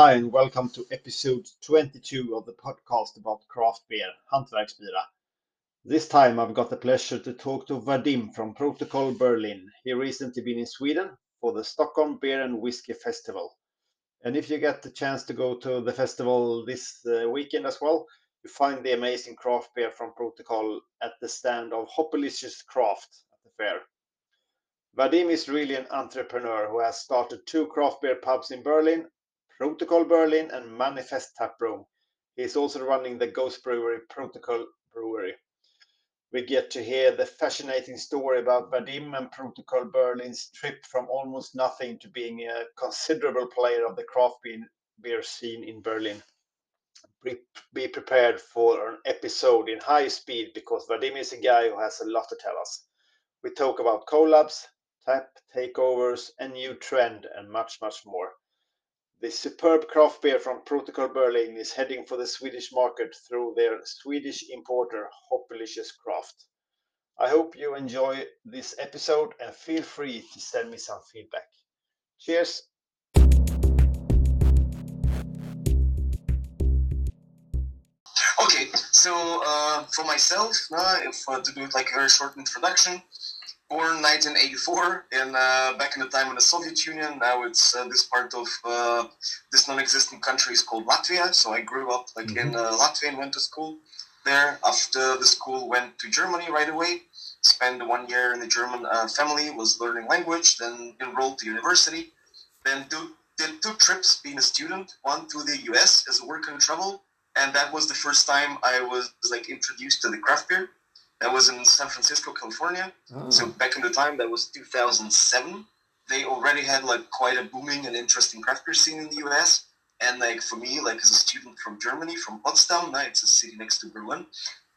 Hi, and welcome to episode 22 of the podcast about craft beer, Hantverksbira. This time I've got the pleasure to talk to Vadim from Protokoll Berlin. He recently been in Sweden for the Stockholm Beer and Whisky Festival. And if you get the chance to go to the festival this uh, weekend as well, you find the amazing craft beer from Protokoll at the stand of Hoppylicious Craft at the fair. Vadim is really an entrepreneur who has started two craft beer pubs in Berlin, Protokoll Berlin and Manifest Taproom. He is also running the Ghost Brewery Protokoll Brewery. We get to hear the fascinating story about Vadim and Protokoll Berlin's trip from almost nothing to being a considerable player of the craft beer scene in Berlin. Be prepared for an episode in high speed because Vadim is a guy who has a lot to tell us. We talk about collabs, tap takeovers, a new trend, and much, much more. The superb craft beer from Protokoll Berlin is heading for the Swedish market through their Swedish importer Hoppylicious Craft. I hope you enjoy this episode and feel free to send me some feedback. Cheers! Okay, so uh, for myself, uh, if uh, to do like a very short introduction, born 1984 in uh, back in the time in the Soviet Union. Now it's uh, this part of uh, this non-existent country is called Latvia. So I grew up like mm-hmm. in uh, Latvia and went to school there. After the school, went to Germany right away. Spent one year in the German uh, family, was learning language. Then enrolled to university. Then do, did two trips being a student. One to the U.S. as a work and travel, and that was the first time I was like introduced to the craft beer that was in San Francisco, California. Oh. So back in the time, that was 2007. They already had like quite a booming and interesting craft beer scene in the U.S. And like for me, like as a student from Germany, from Potsdam, it's a city next to Berlin.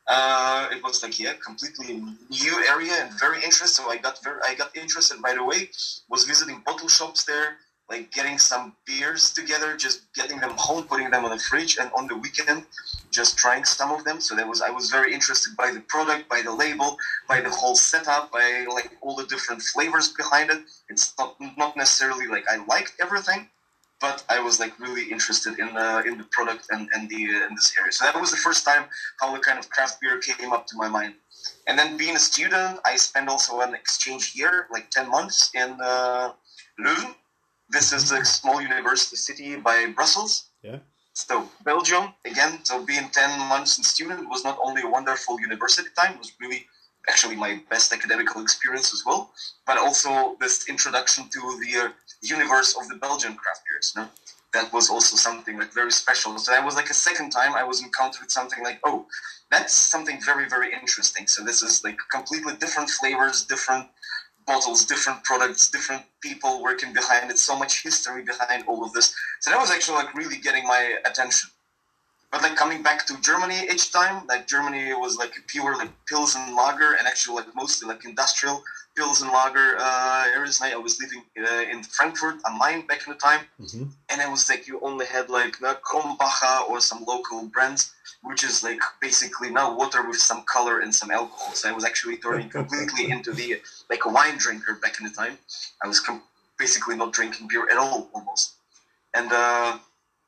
Uh, it was like yeah, completely new area and very interesting. So I got very, I got interested right away. Was visiting bottle shops there, like getting some beers together, just getting them home, putting them on the fridge, and on the weekend, just trying some of them. So that was I was very interested by the product, by the label, by the whole setup, by like all the different flavors behind it. It's not not necessarily like I liked everything, but I was like really interested in the in the product and and the uh, in this area. So that was the first time how the kind of craft beer came up to my mind. And then being a student, I spent also an exchange year, like ten months in uh, Leuven this is a small university city by Brussels. Yeah. So Belgium again. So being ten months in student was not only a wonderful university time. It was really actually my best academical experience as well, but also this introduction to the uh, universe of the Belgian craft beers. No? That was also something like very special. So that was like a second time I was encountered something like, oh, that's something very very interesting. So this is like completely different flavors, different bottles, different products, different people working behind it, so much history behind all of this. So that was actually like really getting my attention. But like coming back to Germany each time, like Germany was like pure like Pils and lager, and actually like mostly like industrial Pils and lager uh, areas. I was living uh, in Frankfurt am Main back in the time, mm-hmm. and it was like you only had like uh, Krombacher or some local brands, which is like basically now water with some color and some alcohol. So I was actually turning completely into the like a wine drinker back in the time. I was com- basically not drinking beer at all almost, and. uh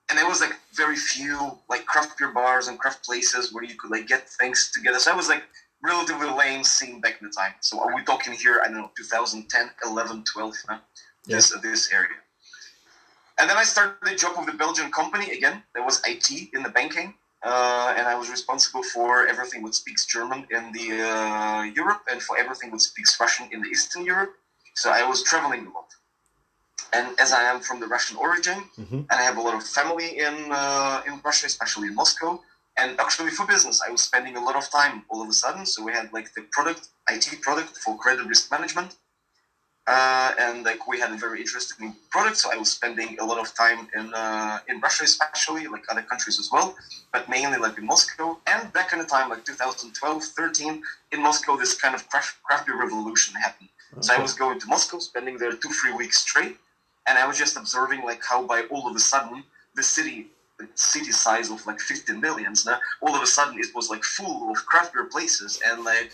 and there was like very few like craft beer bars and craft places where you could like get things together. So I was like relatively lame scene back in the time. So are we talking here? I don't know, 2010, 11, 12, huh? yeah. this uh, this area. And then I started the job with the Belgian company again. There was IT in the banking, uh, and I was responsible for everything that speaks German in the uh, Europe and for everything that speaks Russian in the Eastern Europe. So I was traveling a lot. And as I am from the Russian origin, mm-hmm. and I have a lot of family in uh, in Russia, especially in Moscow, and actually for business i was spending a lot of time all of a sudden. So we had like the product it product for credit risk management. Uh, and like we had a very interesting product. So i was spending a lot of time in uh, in russia especially like other countries as well but mainly like in moscow. And back in the time like 2012 13 in moscow this kind of craft, craft beer revolution happened. Okay. so i was going to moscow spending there two three weeks straight. And i was just observing like how by all of a sudden the city city size of like 15 millions now all of a sudden it was like full of craft beer places and like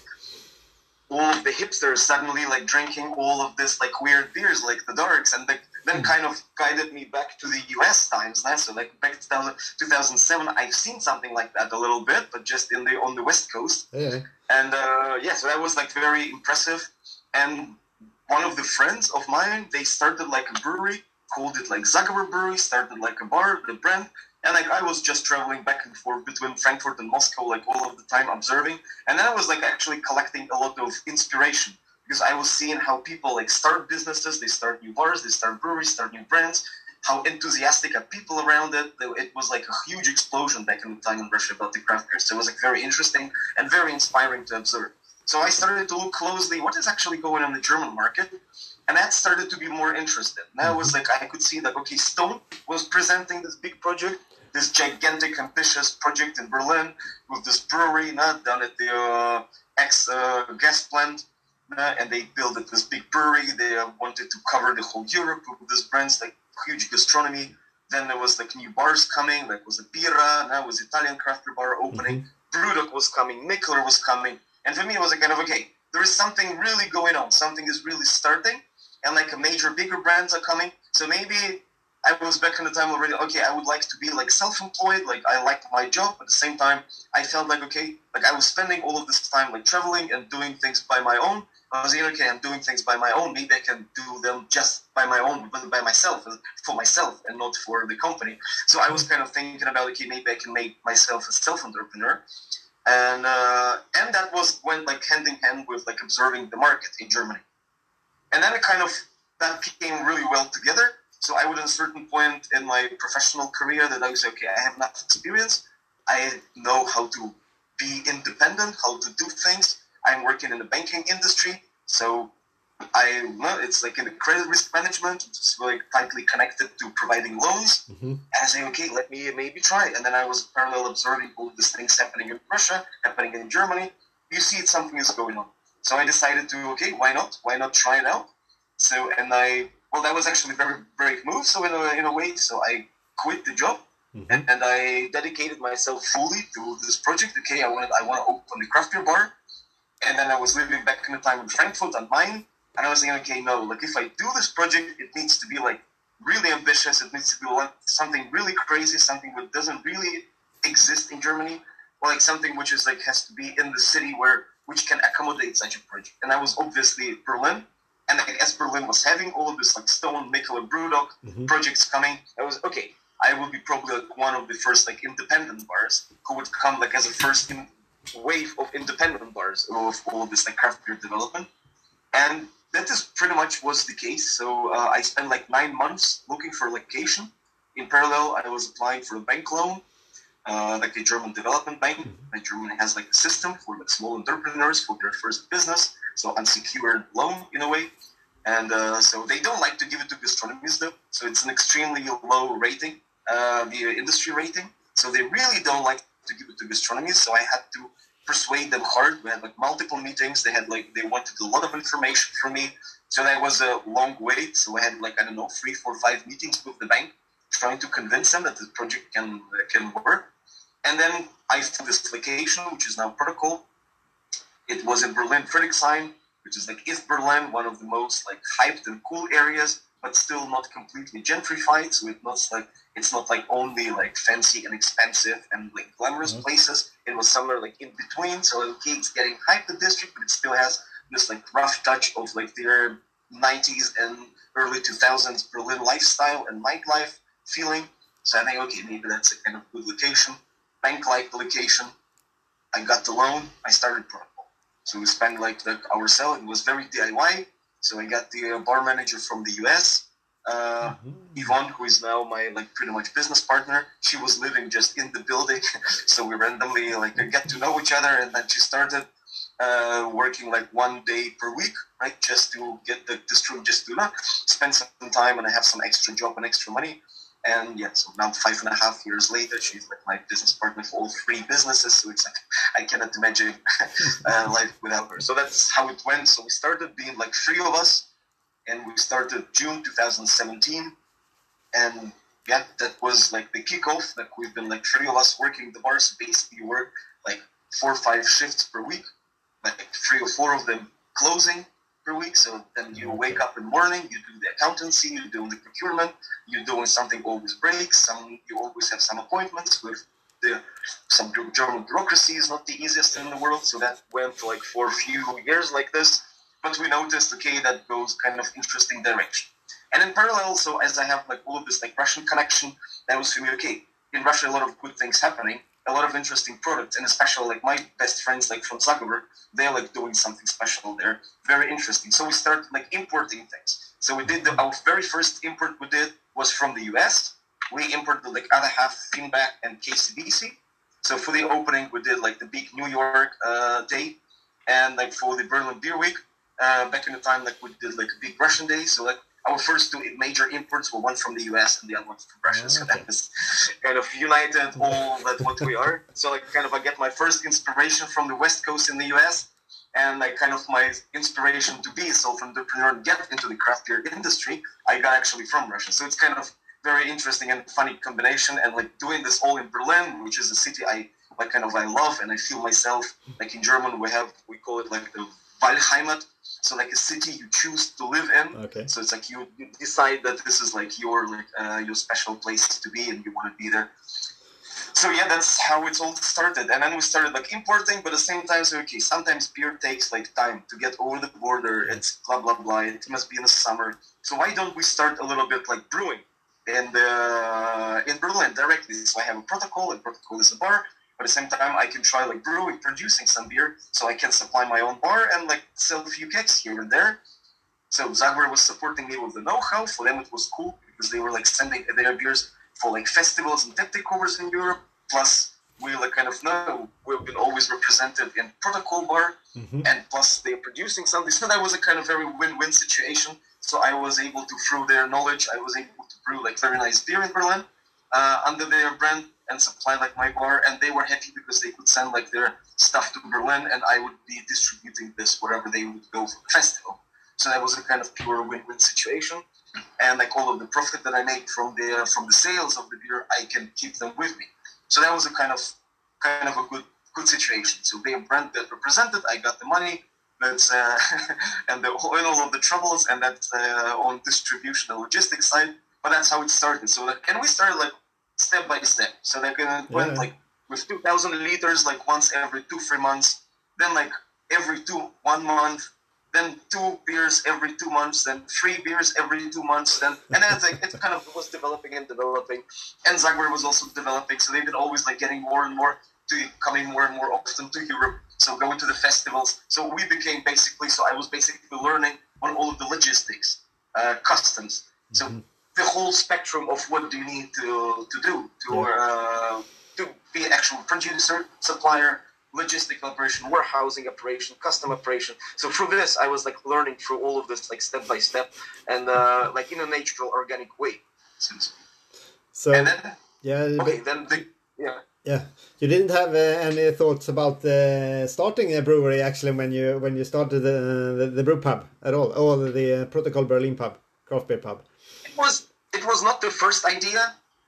all of the hipsters suddenly like drinking all of this like weird beers like the darks and like then mm-hmm. kind of guided me back to the US times. Now. So like back to 2007, I've seen something like that a little bit, but just in the on the West Coast. Yeah. And uh, yeah, so that was like very impressive. And one of the friends of mine, they started like a brewery, called it like Zagovor Brewery, started like a bar, the brand. And like I was just traveling back and forth between Frankfurt and Moscow, like all of the time observing. And then I was like actually collecting a lot of inspiration because I was seeing how people like start businesses, they start new bars, they start breweries, start new brands, how enthusiastic are people around it. It was like a huge explosion back in the time in Russia about the craft beer. So it was like very interesting and very inspiring to observe. So I started to look closely what is actually going on in the German market, and that started to be more interested. Now it was like I could see that okay, Stone was presenting this big project, this gigantic, ambitious project in Berlin with this brewery not down at the uh, ex uh, gas plant. Uh, and they built this big brewery. They uh, wanted to cover the whole Europe with this brands like huge gastronomy. Then there was like new bars coming, like was a Birra, now was Italian craft beer bar opening. mm was coming, Mikkeller was coming. And for me, it was a kind of okay, there is something really going on. Something is really starting, and like a major, bigger brands are coming. So maybe I was back in the time already. Okay, I would like to be like self-employed. Like I liked my job, but at the same time, I felt like okay, like I was spending all of this time like traveling and doing things by my own. I was like, okay, I'm doing things by my own. Maybe I can do them just by my own, but by myself, for myself, and not for the company. So I was kind of thinking about, okay, maybe I can make myself a self-entrepreneur and uh, and that was went like hand in hand with like observing the market in Germany, and then it kind of that came really well together. So I would at a certain point in my professional career that I was okay, I have enough experience, I know how to be independent, how to do things. I'm working in the banking industry, so I know it's like in the credit risk management, it's like tightly connected to providing loans. Mm-hmm. And I say, okay, let me maybe try. And then I was parallel observing all these things happening in Russia, happening in Germany. You see, something is going on. So I decided to, okay, why not? Why not try it out? So, and I, well, that was actually a very brave move. So in a, in a way, so I quit the job mm-hmm. and, and I dedicated myself fully to this project. Okay, I wanted, I want to open the craft beer bar. And then I was living back in the time in Frankfurt am Main and I was thinking, okay, no, like if I do this project, it needs to be like really ambitious. It needs to be like something really crazy, something that doesn't really exist in Germany, or like something which is like has to be in the city where which can accommodate such a project. And that was obviously Berlin. And like, as Berlin was having all of this like Stone, Mikkeller, Brewdog mm-hmm. projects coming, I was okay. I would be probably like one of the first like independent bars who would come like as a first in, wave of independent bars of all of this like craft beer development. And that is pretty much was the case. So uh, I spent like nine months looking for a location. In parallel, I was applying for a bank loan, uh, like a German development bank. Mm-hmm. Germany has like a system for like small entrepreneurs for their first business, so unsecured loan in a way. And uh, so they don't like to give it to gastronomists though. So it's an extremely low rating, uh, the industry rating. So they really don't like to give it to gastronomists. So I had to persuade them hard. We had like multiple meetings. They had like they wanted a lot of information from me. So that was a long wait. So I had like I don't know three, four, five meetings with the bank, trying to convince them that the project can uh, can work. And then I found this location, which is now Protokoll. It was in Berlin Friedrichshain, which is like East Berlin, one of the most like hyped and cool areas, but still not completely gentrified. So it's not like it's not like only like fancy and expensive and like glamorous mm-hmm. places. It was somewhere like in between. So okay, it's getting hyped the district, but it still has this like rough touch of like their 90s and early 2000s Berlin lifestyle and nightlife feeling. So I think okay, maybe that's a kind of good location, bank-like location. I got the loan. I started. So we spent like the, our sale. It was very DIY. So I got the uh, bar manager from the US uh, mm-hmm. Yvonne, who is now my like pretty much business partner, she was living just in the building, so we randomly like get to know each other, and then she started uh, working like one day per week, right, just to get the this room, just to uh, spend some time and I have some extra job and extra money. And yeah, so now five and a half years later, she's like my business partner for all three businesses. So it's like I cannot imagine uh, life without her. So that's how it went. So we started being like three of us and we started June 2017. And yeah, that was like the kickoff. Like we've been like three of us working the bars. Basically, work like four or five shifts per week, like three or four of them closing per week. So then you wake up in the morning, you do the accountancy, you do the procurement, you're doing something always breaks. Some you always have some appointments with the some German bureaucracy is not the easiest in the world. So that went like for a few years like this. But we noticed, okay, that goes kind of interesting direction. And in parallel, so as I have like all of this like Russian connection, that was for me, okay, in Russia a lot of good things happening, a lot of interesting products, and especially like my best friends like from Zagovor, they're like doing something special there, very interesting. So we started like importing things. So we did the, our very first import we did was from the US. We imported like other half Finback and KCBC. So for the opening, we did like the big New York uh, day, and like for the Berlin Beer Week, uh, back in the time, like we did like a big Russian day. So like our first two major imports were one from the US and the other one from Russia. So ah, that was kind of united all that what we are. So like kind of I get my first inspiration from the West Coast in the US and like kind of my inspiration to be a self-entrepreneur and get into the craft beer industry, I got actually from Russia. So it's kind of very interesting and funny combination and like doing this all in Berlin, which is a city I like kind of I love and I feel myself like in German we have we call it like the Wahlheimat, so like a city you choose to live in. Okay. So it's like you, decide that this is like your like uh, your special place to be, and you want to be there. So yeah, that's how it all started, and then we started like importing, but at the same time, so okay, sometimes beer takes like time to get over the border. It's blah blah blah. It must be in the summer. So why don't we start a little bit like brewing? and uh, in Berlin directly. So I have a Protokoll, and Protokoll is a bar. But at the same time, I can try like brewing, producing some beer, so I can supply my own bar and like sell a few kegs here and there. So Zagovor was supporting me with the know-how. For them, it was cool because they were like sending their beers for like festivals and tap takeovers in Europe. Plus, we like kind of know we've been always represented in Protokoll Bar, mm-hmm. and plus they're producing something. So that was a kind of very win-win situation. So I was able to, through their knowledge, I was able to brew like very nice beer in Berlin uh, under their brand and supply like my bar, and they were happy because they could send like their stuff to Berlin, and I would be distributing this wherever they would go for the festival. So that was a kind of pure win-win situation, and like all of the profit that I made from the from the sales of the beer, I can keep them with me. So that was a kind of kind of a good good situation. So being brand that represented, I got the money. That's uh, and the, and all of the troubles, and that's uh, on distribution and logistics side. But that's how it started. So like, and we started like step by step. So they can yeah. went like with 2,000 liters, like once every two, three months. Then like every two, one month. Then two beers every two months. Then three beers every two months. Then and then it's like it kind of was developing and developing. And Zagovor was also developing. So they've been always like getting more and more to coming more and more often to Europe. So going to the festivals. So we became basically. So I was basically learning on all of the logistics, uh, customs. So. Mm-hmm the whole spectrum of what do you need to, to do to uh, to be an actual producer, supplier, logistic operation, warehousing operation, custom operation. So through this, I was like learning through all of this like step by step and uh, like in a natural, organic way. So and then, yeah, okay, then the, yeah. Yeah, you didn't have uh, any thoughts about uh, starting a brewery actually when you when you started the the, the brew pub at all, or the uh, Protokoll Berlin pub, craft beer pub. It was was not the first idea,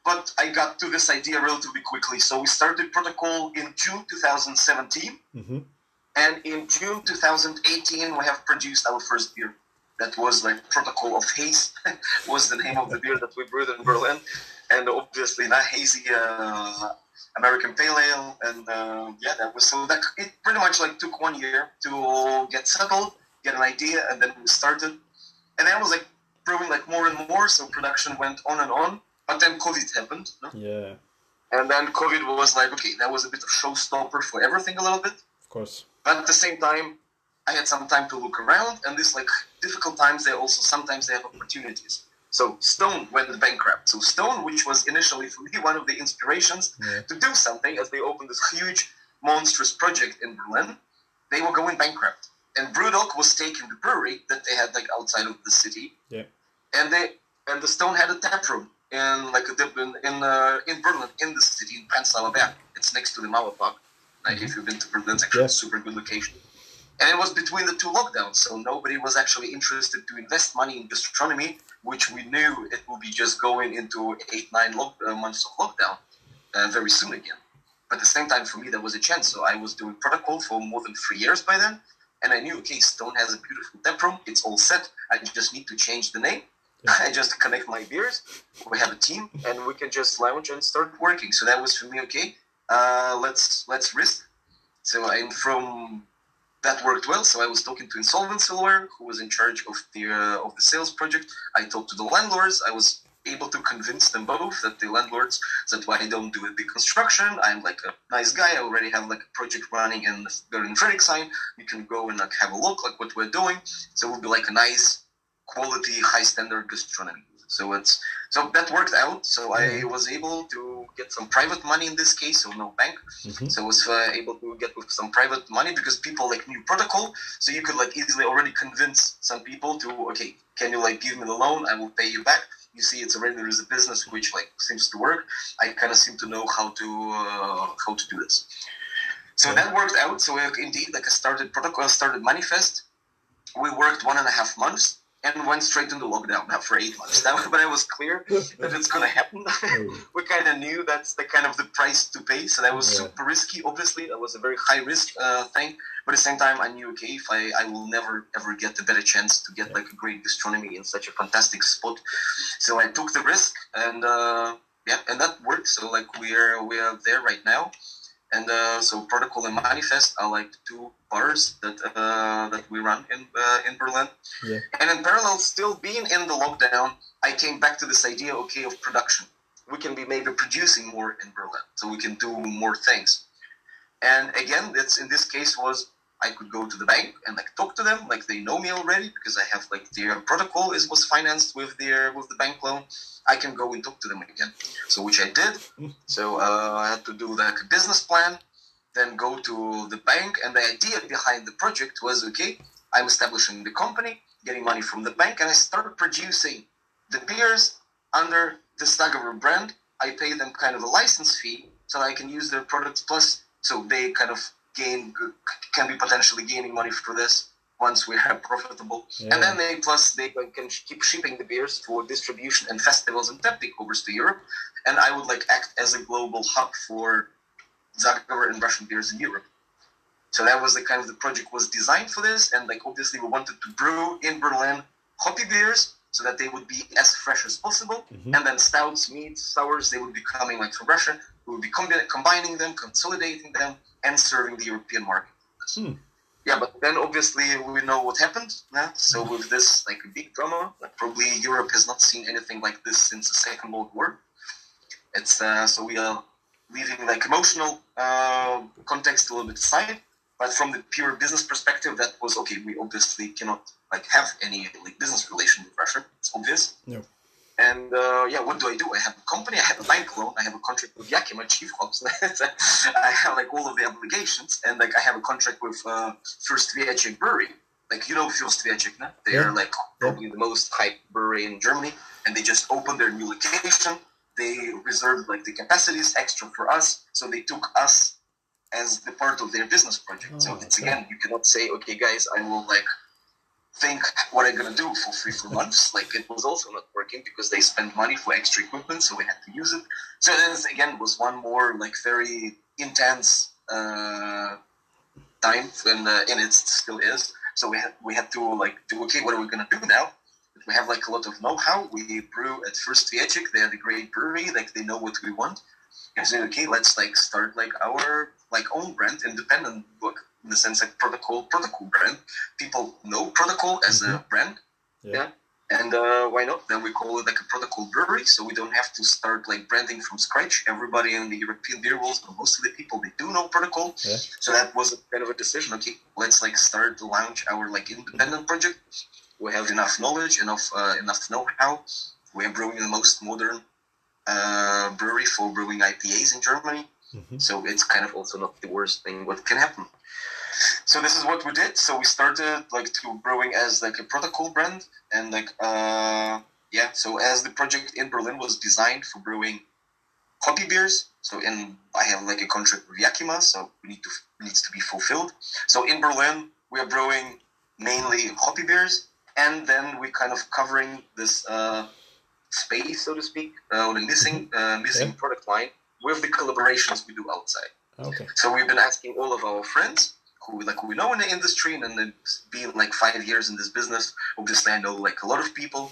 but I got to this idea relatively quickly. So we started Protokoll in June 2017. Mm-hmm. And in June 2018, we have produced our first beer. That was like Protokoll of Haze, was the name of the beer that we brewed in Berlin. And obviously not hazy uh, American Pale Ale. And uh, yeah, that was so that it pretty much like took one year to get settled, get an idea, and then we started. And then it was like growing like more and more, so production went on and on. But then COVID happened. No? Yeah. And then COVID was like, okay, that was a bit of showstopper for everything a little bit. Of course. But at the same time, I had some time to look around, and these like difficult times, they also sometimes they have opportunities. So Stone went bankrupt. So Stone, which was initially for me one of the inspirations yeah. to do something, as they opened this huge, monstrous project in Berlin, they were going bankrupt and Brewdog was taking the brewery that they had like outside of the city. Yeah. And they and the Stone had a tap room in like a dip in in, uh, in Berlin in the city in Prenzlauer Berg. It's next to the Mauer Park. Like mm-hmm. if you've been to Berlin, it's actually yeah. a super good location. And it was between the two lockdowns, so nobody was actually interested to invest money in gastronomy, which we knew it will be just going into eight nine lo- uh, months of lockdown uh, very soon again. But at the same time, for me, there was a chance. So I was doing Protokoll for more than three years by then And I knew, okay, Stone has a beautiful tap room. It's all set. I just need to change the name. Yeah. I just connect my beers. We have a team, and we can just lounge and start working. So that was for me okay. Uh, let's let's risk. So I'm from that worked well. So I was talking to insolvency lawyer who was in charge of the uh, of the sales project. I talked to the landlords. I was able to convince them both that the landlords that why I don't do a big construction. I'm like a nice guy. I already have like a project running in they're in Friedrichshain. You can go and like have a look like what we're doing. So it would be like a nice quality, high standard gastronomy. So it's so that worked out. So I was able to get some private money in this case, so no bank. hmm So I was uh, able to get with some private money because people like knew Protokoll. So you could like easily already convince some people to okay, can you like give me the loan? I will pay you back. You see, it's already there is a business which like seems to work. I kind of seem to know how to uh, how to do this. So that worked out. So uh, indeed, like I started Protokoll, started manifest. We worked one and a half months and went straight into lockdown now for eight months. That, but I was clear that it's going to happen. we kind of knew that's the kind of the price to pay. So that was Yeah. super risky. Obviously, that was a very high risk uh, thing. But at the same time, I knew okay, if I, I will never ever get a better chance to get like a great gastronomy in such a fantastic spot. So I took the risk, and uh, yeah, and that worked. So like we're we're there right now. And uh, so Protokoll and Manifest are like two bars that uh, that we run in uh, in Berlin. Yeah. And in parallel, still being in the lockdown, I came back to this idea, okay, of production. We can be maybe producing more in Berlin, so we can do more things. And again, that's in this case was I could go to the bank and like talk to them, like they know me already because I have like their Protokoll is was financed with their with the bank loan. I can go and talk to them again. So which I did. So uh, I had to do like a business plan, then go to the bank, and the idea behind the project was okay. I'm establishing the company, getting money from the bank, and I started producing the beers under the Zagovor brand. I pay them kind of a license fee so that I can use their products plus, so they kind of gain can be potentially gaining money for this once we are profitable. Yeah. And then they plus they can keep shipping the beers for distribution and festivals and tap takeovers to Europe. And I would like act as a global hub for Zagovor and Russian beers in Europe. So that was the kind of the project was designed for this, and like obviously we wanted to brew in Berlin hoppy beers so that they would be as fresh as possible, Mhm. and then stouts, meats, sours they would be coming like from Russia. We would be combi- combining them, consolidating them, and serving the European market. Hmm. Yeah, but then obviously we know what happened. Yeah? So with this like a big drama, like probably Europe has not seen anything like this since the Second World War. It's uh, so we are leaving like emotional uh, context a little bit aside, but from the pure business perspective, that was okay. We obviously cannot like have any like business relation with Russia. It's obvious. No. And uh, yeah, what do I do? I have a company, I have a bank loan, I have a contract with Yakima Chief Hops. I have like all of the obligations, and like I have a contract with uh, Fuerst Wiacek Brewery. Like you know Fuerst Wiacek, no? they Yeah. are like probably the most hyped brewery in Germany, and they just opened their new location. They reserved like the capacities extra for us, so they took us as the part of their business project. so Oh, it's okay. again, you cannot say, okay, guys, I will like think what I'm gonna do for three, four months. Like it was also not working because they spent money for extra equipment, so we had to use it. So this again was one more like very intense uh, time, and uh, and it still is. So we had we had to like do okay, what are we gonna do now? We have like a lot of know-how. We brew at Fuerst Wiacek. They are the great brewery. Like they know what we want. And so okay, let's like start like our like own brand, independent book in the sense like Protokoll, Protokoll brand. People know Protokoll as a brand. Yeah. Yeah. And uh, why not? Then we call it like a Protokoll brewery, so we don't have to start like branding from scratch. Everybody in the European beer world, or most of the people, they do know Protokoll. Yeah. So that was a kind of a decision. Okay, let's like start to launch our like independent project. We have enough knowledge, enough uh, enough know-how. We are brewing the most modern uh, brewery for brewing IPAs in Germany. Mhm. So it's kind of also not the worst thing what can happen. So this is what we did. So we started like to brewing as like a Protokoll brand and like uh yeah. So as the project in Berlin was designed for brewing hoppy beers. So in I have like a contract with Yakima, so we need to needs to be fulfilled. So in Berlin we are brewing mainly hoppy beers, and then we're kind of covering this uh, space, so to speak, uh, or the missing uh, missing Yeah. product line with the collaborations we do outside. Okay. So we've been asking all of our friends who like who we know in the industry, and then being like five years in this business, obviously I know like a lot of people.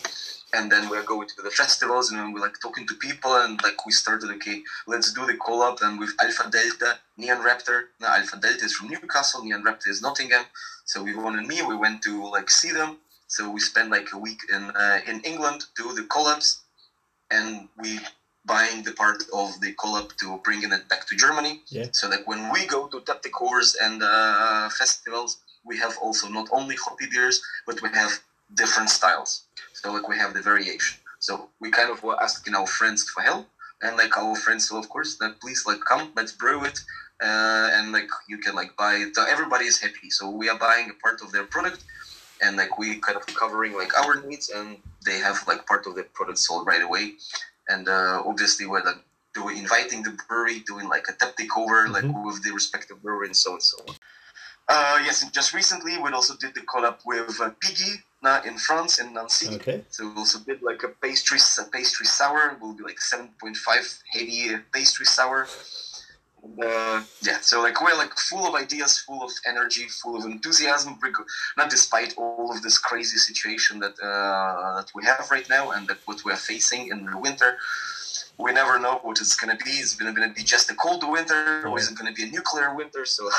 And then we're going to the festivals and we're like talking to people and like we started okay, let's do the collab and with Alpha Delta, Neon Raptor. Now Alpha Delta is from Newcastle, Neon Raptor is Nottingham. So we wanted me, we went to like see them. So we spent like a week in uh, in England do the collabs, and we buying the part of the collab to bringing it back to Germany. Yeah. So that when we go to tap takeovers and uh, festivals, we have also not only hoppy beers, but we have different styles. So like we have the variation. So we kind of were asking our friends for help, and like our friends, so of course, that please like come, let's brew it, uh, and like you can like buy it. So everybody is happy. So we are buying a part of their product, and like we kind of covering like our needs, and they have like part of the product sold right away and uh, obviously we're like doing inviting the brewery, doing like a tap takeover, Mhm. like with the respective brewery and so and so on. Uh, yes, and just recently we also did the collab with uh, Piggy uh, in France in Nancy. Okay. So we also did like a pastry a pastry sour. Will be like seven point five heavy pastry sour. And, uh, yeah, so like we're like full of ideas, full of energy, full of enthusiasm. Not despite all of this crazy situation that uh, that we have right now and that what we are facing in the winter. We never know what it's gonna be. Is it gonna be just a cold winter, or is it gonna be a nuclear winter? So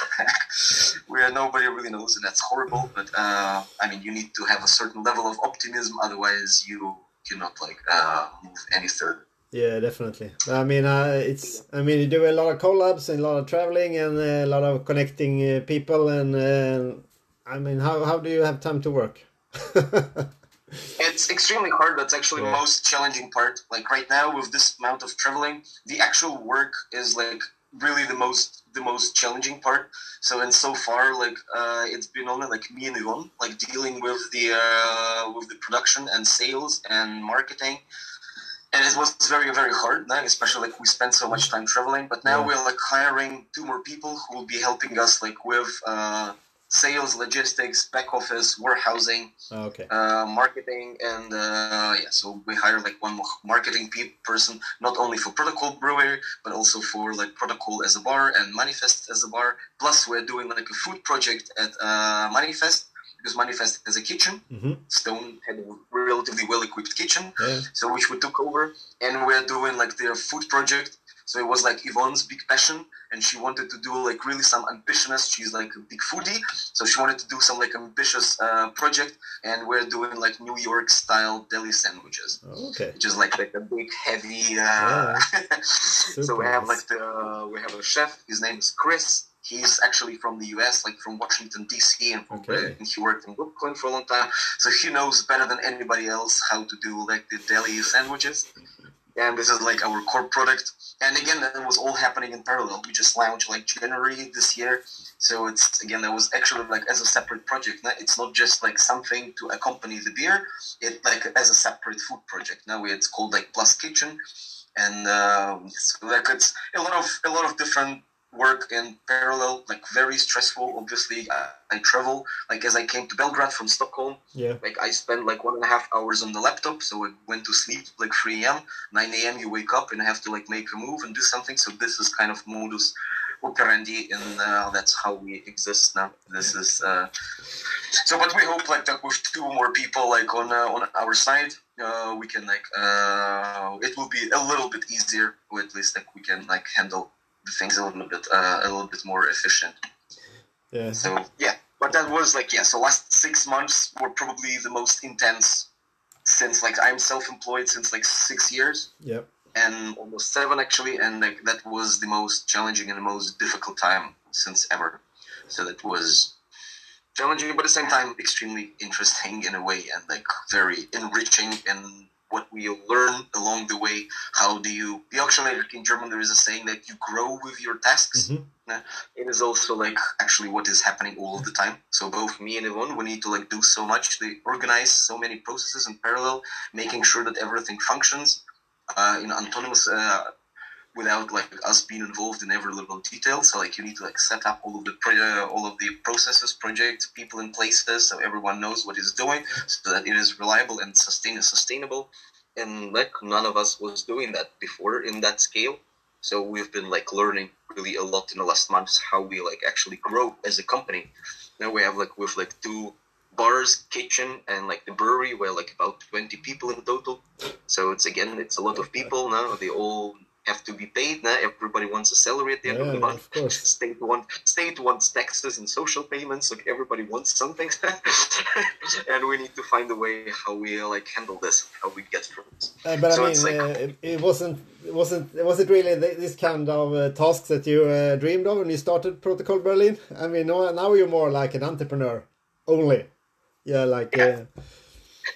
we are nobody really knows, and that's horrible. But uh, I mean, you need to have a certain level of optimism, otherwise you cannot like uh, move any further. Yeah, definitely. I mean, uh, it's. I mean, you do a lot of collabs and a lot of traveling and a lot of connecting uh, people. And uh, I mean, how how do you have time to work? It's extremely hard. That's actually Yeah. the most challenging part. Like right now, with this amount of traveling, the actual work is like really the most the most challenging part. So and so far, like uh, it's been only like me and Yvonne, like dealing with the uh, with the production and sales and marketing. And it was very very hard, now, especially like we spent so much time traveling. But now Yeah. we're like hiring two more people who will be helping us like with uh, sales, logistics, back office, warehousing okay. uh, marketing and uh, yeah so we hire like one more marketing pe- person not only for Protokoll brewery but also for like Protokoll as a bar and manifest as a bar plus we're doing like a food project at uh, manifest because manifest has a kitchen. Hmm stone had a relatively well equipped kitchen Yeah. so which we took over and we're doing like their food project. So it was like yvonne's big passion and she wanted to do like really some ambitious she's like a big foodie so she wanted to do some like ambitious uh, project and we're doing like new york style deli sandwiches. Okay. which is like like a big heavy uh, so we have like the we have a chef his name is chris he's actually from the us like from washington dc and, from, Okay. and he worked in brooklyn for a long time. So he knows better than anybody else how to do like the deli sandwiches. And this is like our core product. And again that was all happening in parallel. We just launched like january this year. So it's again that was actually like as a separate project. No? it's not just like something to accompany the beer. It like as a separate food project. Now it's called like plus kitchen. And um, so like it's a lot of a lot of different work in parallel like very stressful obviously uh, i travel like as i came to belgrade from stockholm Yeah. like I spend like one and a half hours on the laptop, so I went to sleep like 3 a.m. 9 a.m. you wake up and I have to like make a move and do something. So this is kind of modus operandi, and uh, that's how we exist now. This is uh, so, but we hope like that with two more people like on uh, on our side, uh, we can like uh, it will be a little bit easier, or at least like we can like handle the things a little bit uh, a little bit more efficient. Yeah. So yeah, but that was like yeah. So last six months were probably the most intense since like I'm self-employed since like six years Yep. and almost seven actually, and like that was the most challenging and the most difficult time since ever. So that was challenging, but at the same time extremely interesting in a way and like very enriching in what we learn along the way. How do you? Actually like in German there is a saying that you grow with your tasks Mhm. it is also like actually what is happening all of the time. So both me and Yvonne, we need to like do so much. They organize so many processes in parallel, making sure that everything functions uh, in autonomous uh, without like us being involved in every little detail. So like you need to like set up all of the pro- uh, all of the processes, projects, people in places, so everyone knows what it's doing, so that it is reliable and sustain sustainable. And like none of us was doing that before in that scale So we've been like learning really a lot in the last months how we like actually grow as a company. Now we have like with like two bars, kitchen, and like the brewery, where like about twenty people in total. So it's again, it's a lot of people now. They all have to be paid. Now everybody wants a salary at the end Yeah, of the of month. course. State want state wants taxes and social payments. Like everybody wants something, and we need to find a way how we like handle this, how we get through this. Uh, but So I mean, like- uh, it, wasn't it wasn't was it really th- this kind of uh, tasks that you uh, dreamed of when you started Protokoll Berlin? I mean, now, now you're more like an entrepreneur only. Yeah, like uh,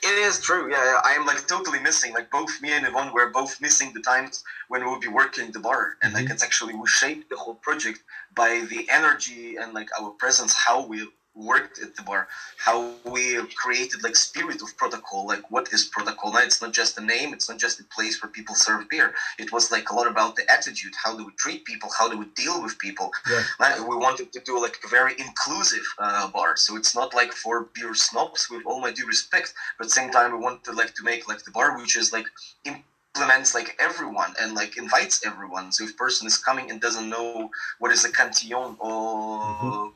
It is true. Yeah, I am like totally missing. Like both me and Yvonne were both missing the times when we would be working the bar, and like mm-hmm. it's actually we shaped the whole project by the energy and like our presence, how we worked at the bar, how we created like spirit of Protokoll. Like what is Protokoll? Now it's not just a name. It's not just a place where people serve beer. It was like a lot about the attitude. How do we treat people? How do we deal with people? Yeah. We wanted to do like a very inclusive uh, bar, so it's not like for beer snobs. With all my due respect, but at the same time we wanted like to make like the bar which is like implements like everyone and like invites everyone so if person is coming and doesn't know what is a cantillon or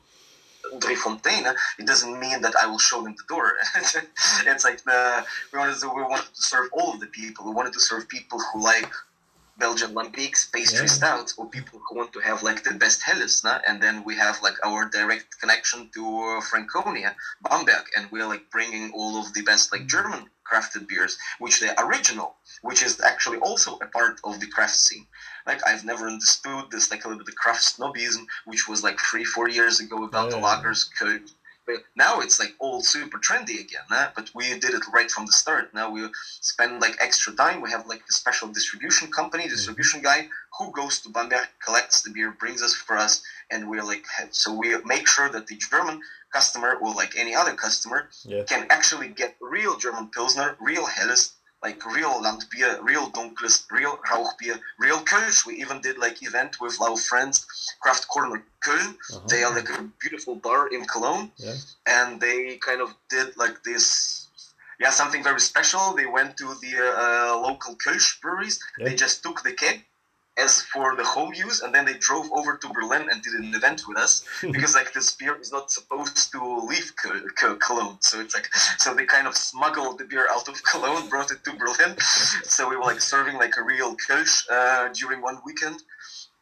Fontaine, it doesn't mean that I will show them the door. it's like the we wanted to we wanted to serve all of the people. We wanted to serve people who like Belgian lambics, pastry Yeah. stouts, or people who want to have like the best Helles. Nah? And then we have like our direct connection to uh, Franconia, Bamberg, and we're like bringing all of the best like German crafted beers, which they're original, which is actually also a part of the craft scene. Like I've never understood this like a little bit of craft snobism, which was like three, four years ago about the Yeah. lagers, Köln. But now it's like all super trendy again, but we did it right from the start. Now we spend like extra time. We have like a special distribution company, mm. distribution guy who goes to Bamberg, collects the beer, brings us for us, and we're like, so we make sure that the German customer or like any other customer yeah, can actually get real German Pilsner, real Helles, like real Landbier, real Dunkles, real Rauchbier, real Kölsch. We even did like event with our friends Craft Corner Köln. Uh-huh. They are like a beautiful bar in Cologne, yeah, and they kind of did like this. Yeah, something very special. They went to the uh, local Kölsch breweries. Yeah. They just took the keg as for the home use, and then they drove over to Berlin and did an event with us because like this beer is not supposed to leave Co- Co- Cologne, so it's like so they kind of smuggled the beer out of Cologne, brought it to Berlin. so we were like serving like a real Kölsch uh, during one weekend,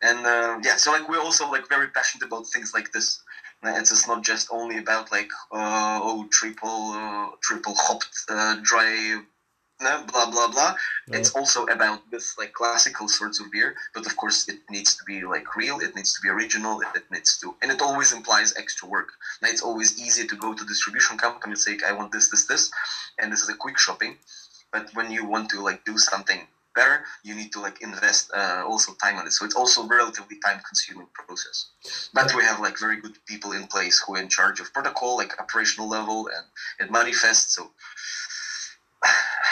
and uh, yeah, so like we're also like very passionate about things like this. It's just not just only about like uh, oh triple uh, triple hopped uh, dry. No, blah blah blah. No. It's also about this like classical sorts of beer, but of course it needs to be like real. It needs to be original. It, it needs to, and it always implies extra work. Now it's always easy to go to distribution company and say, I want this, this, this, and this is a quick shopping. But when you want to like do something better, you need to like invest uh, also time on it. So it's also a relatively time consuming process. But we have like very good people in place who are in charge of Protokoll, like operational level and and manifest. So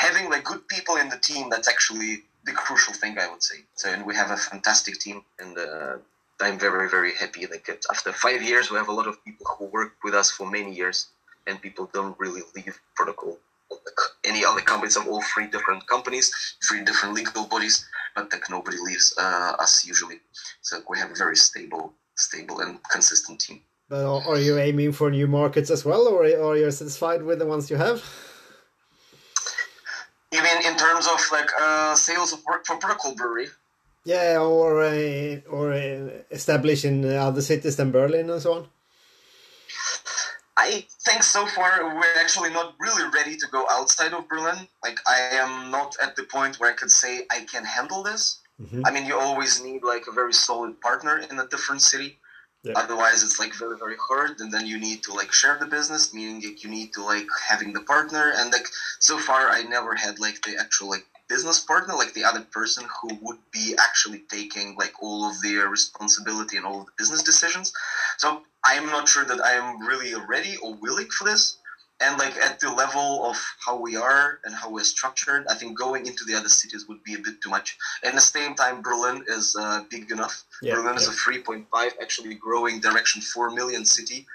having like good people in the team that's actually the crucial thing I would say. So and we have a fantastic team and uh, I'm very very happy. Like after five years, we have a lot of people who worked with us for many years, and people don't really leave Protokoll. Any other companies, of all three different companies, three different legal bodies, but like nobody leaves uh, us usually. So we have a very stable, stable and consistent team. But are are you aiming for new markets as well, or are you satisfied with the ones you have? You mean in terms of like uh, sales of work for Protokoll Brewery? Yeah, or uh, or uh, in other cities than Berlin and so on. I think so far we're actually not really ready to go outside of Berlin. Like I am not at the point where I could say I can handle this. Mhm. I mean, you always need like a very solid partner in a different city. Yeah. Otherwise, it's like very very hard, and then you need to like share the business, meaning like you need to like having the partner. And like so far, I never had like the actual like business partner, like the other person who would be actually taking like all of their responsibility and all the business decisions. So I am not sure that I am really ready or willing for this. And like at the level of how we are and how we're structured, I think going into the other cities would be a bit too much. At the same time, Berlin is uh, big enough. Yeah, Berlin is a 3.5, actually growing direction 4 million city.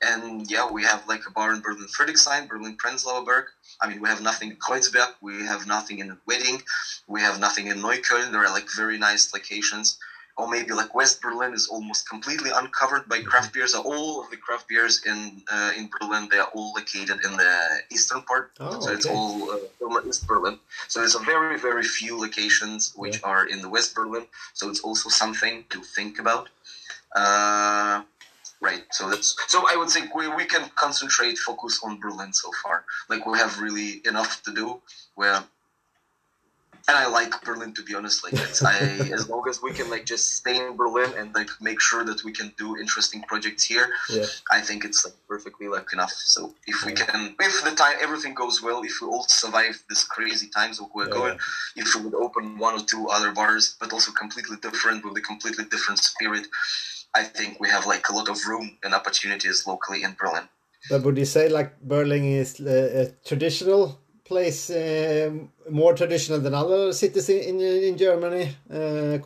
And yeah, we have like a bar in Berlin Friedrichshain, Berlin Prenzlauer Berg. I mean, we have nothing in Kreuzberg, we have nothing in Wedding, we have nothing in Neukölln. There are like very nice locations. Or maybe like West Berlin is almost completely uncovered by craft beers. All of the craft beers in uh, in Berlin, they are all located in the eastern part. Oh, so it's all uh, East Berlin. So there's a very very few locations which Yeah. are in the West Berlin. So it's also something to think about. Uh, right. So that's so I would say we, we can concentrate focus on Berlin so far. Like we have really enough to do. Where and I like Berlin to be honest. Like it's, I as long as we can like just stay in Berlin and like make sure that we can do interesting projects here. Yeah. I think it's like perfectly like enough. So if we can, if the time everything goes well, if we all survive this crazy times that we're Yeah. going, if we would open one or two other bars, but also completely different with a completely different spirit, I think we have like a lot of room and opportunities locally in Berlin. But would you say like Berlin is uh, a traditional place, um more traditional than other cities in in, in Germany, uh, uh,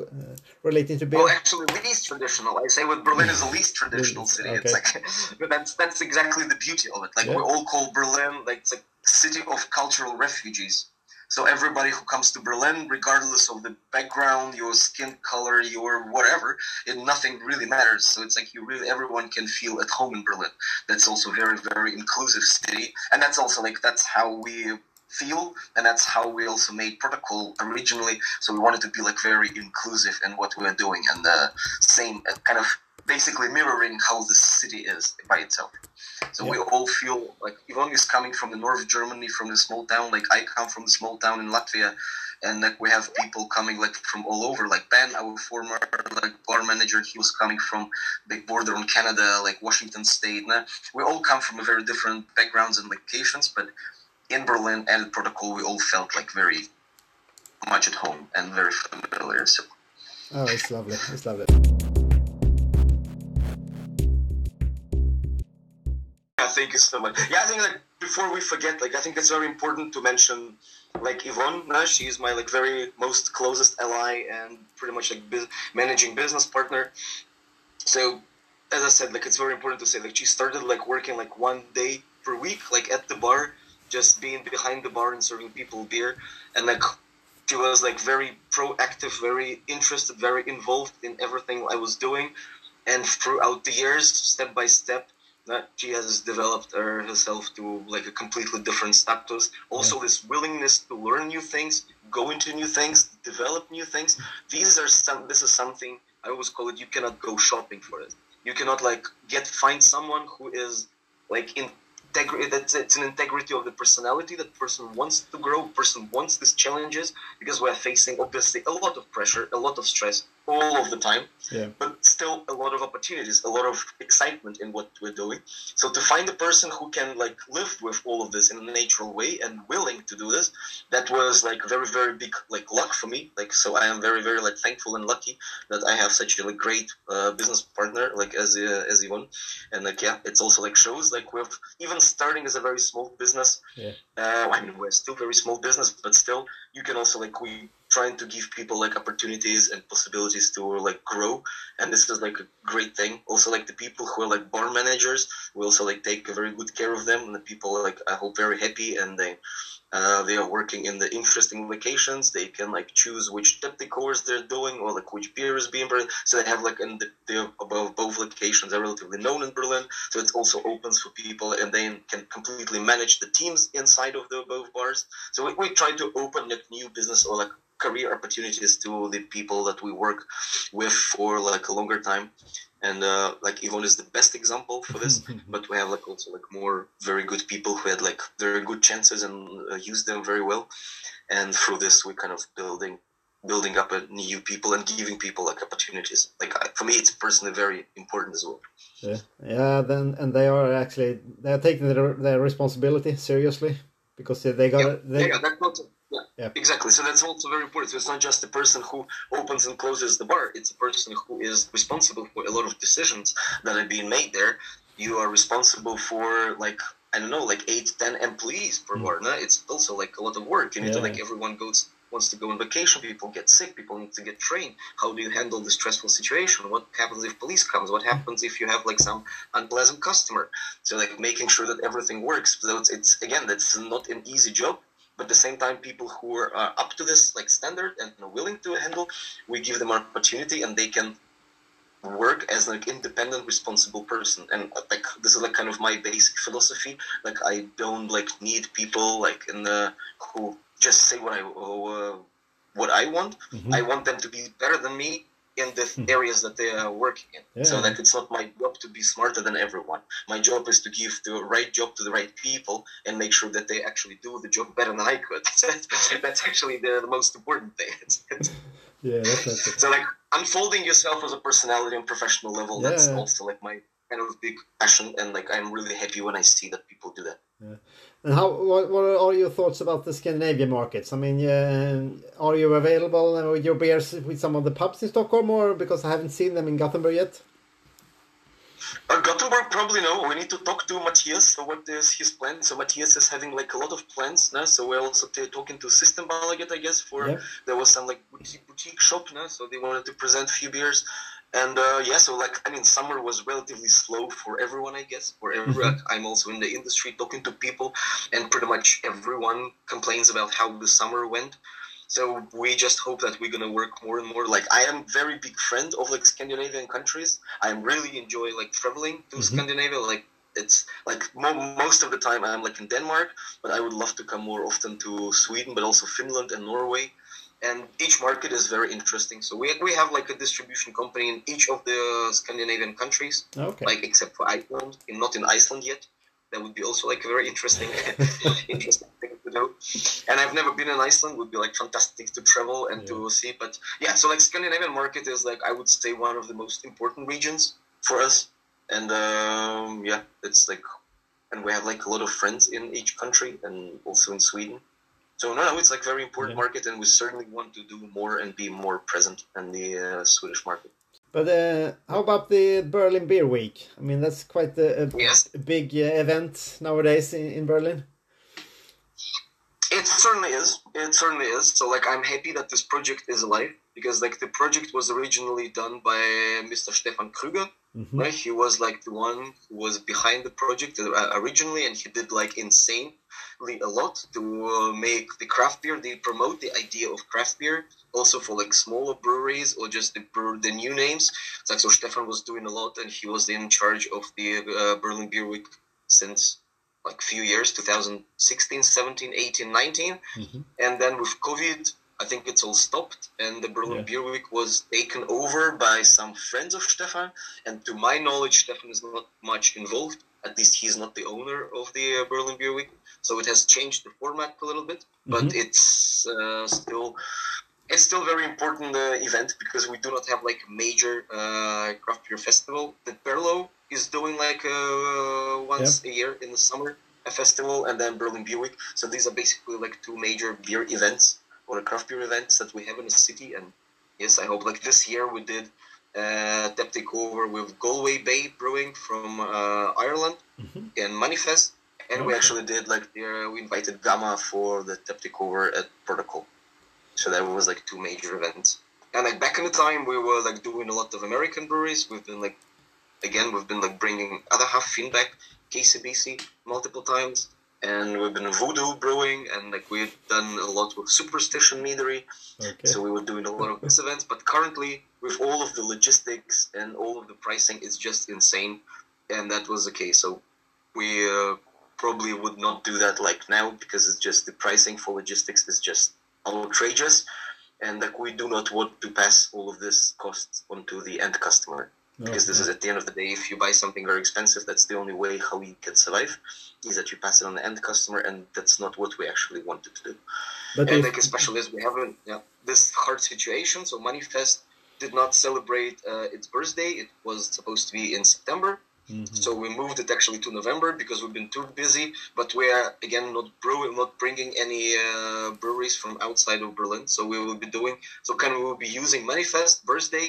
relating to beer? Well, actually, least traditional. I say with Berlin is the least traditional city. It's like, but that's that's exactly the beauty of it. Like Yeah. we all call Berlin like it's like city of cultural refugees. So everybody who comes to Berlin, regardless of the background, your skin color, your whatever, it nothing really matters. So it's like you really everyone can feel at home in Berlin. That's also very very inclusive city, and that's also like that's how we feel and that's how we also made Protokoll originally so we wanted to be like very inclusive in what we're doing and the same uh, kind of basically mirroring how the city is by itself so we all feel like Yvonne is coming from the north of Germany, from the small town. Like I come from the small town in Latvia, and like we have people coming like from all over. Like Ben, our former like bar manager, he was coming from big border on Canada, like Washington State. Nah, we all come from very different backgrounds and locations, but in Berlin and Protokoll, we all felt like very much at home and very familiar. So Oh, it's lovely. It's lovely. Yeah, thank you so much. Yeah, I think like before we forget, like I think it's very important to mention like Yvonne. Uh, she's my like very most closest ally and pretty much like bus- managing business partner. So as I said, like it's very important to say like she started like working like one day per week, like at the bar, just being behind the bar and serving people beer, and like she was like very proactive, very interested, very involved in everything I was doing, and throughout the years, step by step, that she has developed her herself to like a completely different status. Also, this willingness to learn new things, go into new things, develop new things. These are some. This is something I always call it. You cannot go shopping for it. You cannot like get find someone who is like in integrity it's an integrity of the personality that person wants to grow person wants these challenges because we're facing obviously a lot of pressure a lot of stress all of the time Yeah. but still a lot of opportunities a lot of excitement in what we're doing so to find a person who can like live with all of this in a natural way and willing to do this that was like very very big like luck for me like so i am very very like thankful and lucky that i have such a like great uh, business partner like as uh, as Yvonne and like yeah it's also like shows like we've even starting as a very small business Yeah. uh, i mean we're still very small business but still you can also like we trying to give people like opportunities and possibilities to like grow and this is like a great thing also like the people who are like bar managers we also like take very good care of them and the people like i hope very happy and they uh, they are working in the interesting locations. They can like choose which depth course they're doing or like which beer is being brewed. So they have like in the, they're above both locations are relatively known in Berlin. So it also opens for people and they can completely manage the teams inside of the both bars. So we, we try to open like new business or like career opportunities to the people that we work with for like a longer time. And uh, like Yvonne is the best example for this but we have like also like more very good people who had like very good chances and uh, used them very well and through this we kind of building building up a new people and giving people like opportunities like for me it's personally very important as well Yeah, yeah. Then and they are actually they are taking their, their responsibility seriously because they got yeah, they, yeah, that's also, yeah, Yeah. exactly so that's also very important so it's not just the person who opens and closes the bar it's a person who is responsible for a lot of decisions that are being made there you are responsible for like I don't know, like eight, ten employees per mm. bar. No? It's also like a lot of work. You need to like everyone goes wants to go on vacation. People get sick. People need to get trained. How do you handle the stressful situation? What happens if police comes? What happens if you have like some unpleasant customer? So like making sure that everything works. So it's, it's again that's not an easy job. But at the same time, people who are uh, up to this like standard and are willing to handle, we give them an opportunity and they can work as like independent responsible person. And uh, like this is like kind of my basic philosophy. Like i don't like need people like in the who just say what i uh, what i want. Mhm. i want them to be better than me in the areas that they are working in. So that it's not my job to be smarter than everyone. My job is to give the right job to the right people and make sure that they actually do the job better than i could. That's actually the, the most important thing. Yeah, so like unfolding yourself as a personality on professional level that's also like my kind of big passion and like i'm really happy when i see that people do that And how? What, what are your thoughts about the Scandinavian markets? I mean, uh, are you available with your beers with some of the pubs in Stockholm, or because I haven't seen them in Gothenburg yet? uh, gothenburg probably no we need to talk to matthias so what is his plan so matthias is having like a lot of plans no? so we're also talking to Systembolaget, i guess for Yeah. there was some like boutique, boutique shop no? so they wanted to present few beers and uh, yeah so like i mean summer was relatively slow for everyone i guess. For every i'm also in the industry talking to people and pretty much everyone complains about how the summer went. So we just hope that we're gonna work more and more. Like i am very big friend of like scandinavian countries. I really enjoy like traveling to scandinavia. Like it's like mo- most of the time i'm like in denmark but i would love to come more often to sweden but also finland and norway and each market is very interesting so we, we have like a distribution company in each of the scandinavian countries Okay. like except for Iceland, and not in Iceland yet. That would be also like a very interesting, interesting thing to do. And I've never been in Iceland. Would be like fantastic to travel and to see. But yeah, so like Scandinavian market is like I would say one of the most important regions for us. And um, yeah, it's like, and we have like a lot of friends in each country and also in Sweden. So no, no, it's like very important Yeah. market, and we certainly want to do more and be more present in the uh, Swedish market. But uh, how about the Berlin Beer Week? I mean, that's quite a, a Yes. big uh, event nowadays in, in Berlin. It certainly is. It certainly is. So like I'm happy that this project is alive because like the project was originally done by Mr. Stefan Krüger. Mhm. Right? He was like the one who was behind the project uh, originally, and he did like insanely a lot to uh, make the craft beer. They promote the idea of craft beer also for like smaller breweries or just the brew- the new names. It's like so Stefan was doing a lot, and he was in charge of the uh, Berlin Beer Week since like few years 2016 17 18 19 Mhm. and then with covid i think it's all stopped and the berlin Yeah. beer week was taken over by some friends of stefan and to my knowledge stefan is not much involved at least he's not the owner of the uh, berlin beer week so it has changed the format a little bit but Mhm. it's uh, still it's still a very important uh, event because we do not have like a major uh, craft beer festival. The Berlo is doing like uh, once a year in the summer a festival, and then Berlin Beer Week. So these are basically like two major beer events or craft beer events that we have in the city. And yes, I hope like this year we did uh, tap takeover with Galway Bay Brewing from uh, Ireland Mhm. in Manifest. And we actually did like the, we invited Gamma for the tap takeover at Protokoll. So that was like two major events. And like back in the time, we were like doing a lot of American breweries. We've been like, again, we've been like bringing other half Finback, KCBC multiple times, and we've been Voodoo brewing, and like we've done a lot with Superstition Meadery. Okay. So we were doing a lot of these events, but currently with all of the logistics and all of the pricing, it's just insane, and that was the case. So we uh, probably would not do that like now because it's just the pricing for logistics is just outrageous, and like we do not want to pass all of this costs onto the end customer because this is at the end of the day if you buy something very expensive that's the only way how you can survive is that you pass it on the end customer and that's not what we actually wanted to do. But and if, like especially as we haven't yeah this hard situation so manifest did not celebrate uh, its birthday. It was supposed to be in september. Mhm. so we moved it actually to november because we've been too busy but we are again not brewing not bringing any uh, breweries from outside of berlin. So we will be doing so kind of we will be using manifest birthday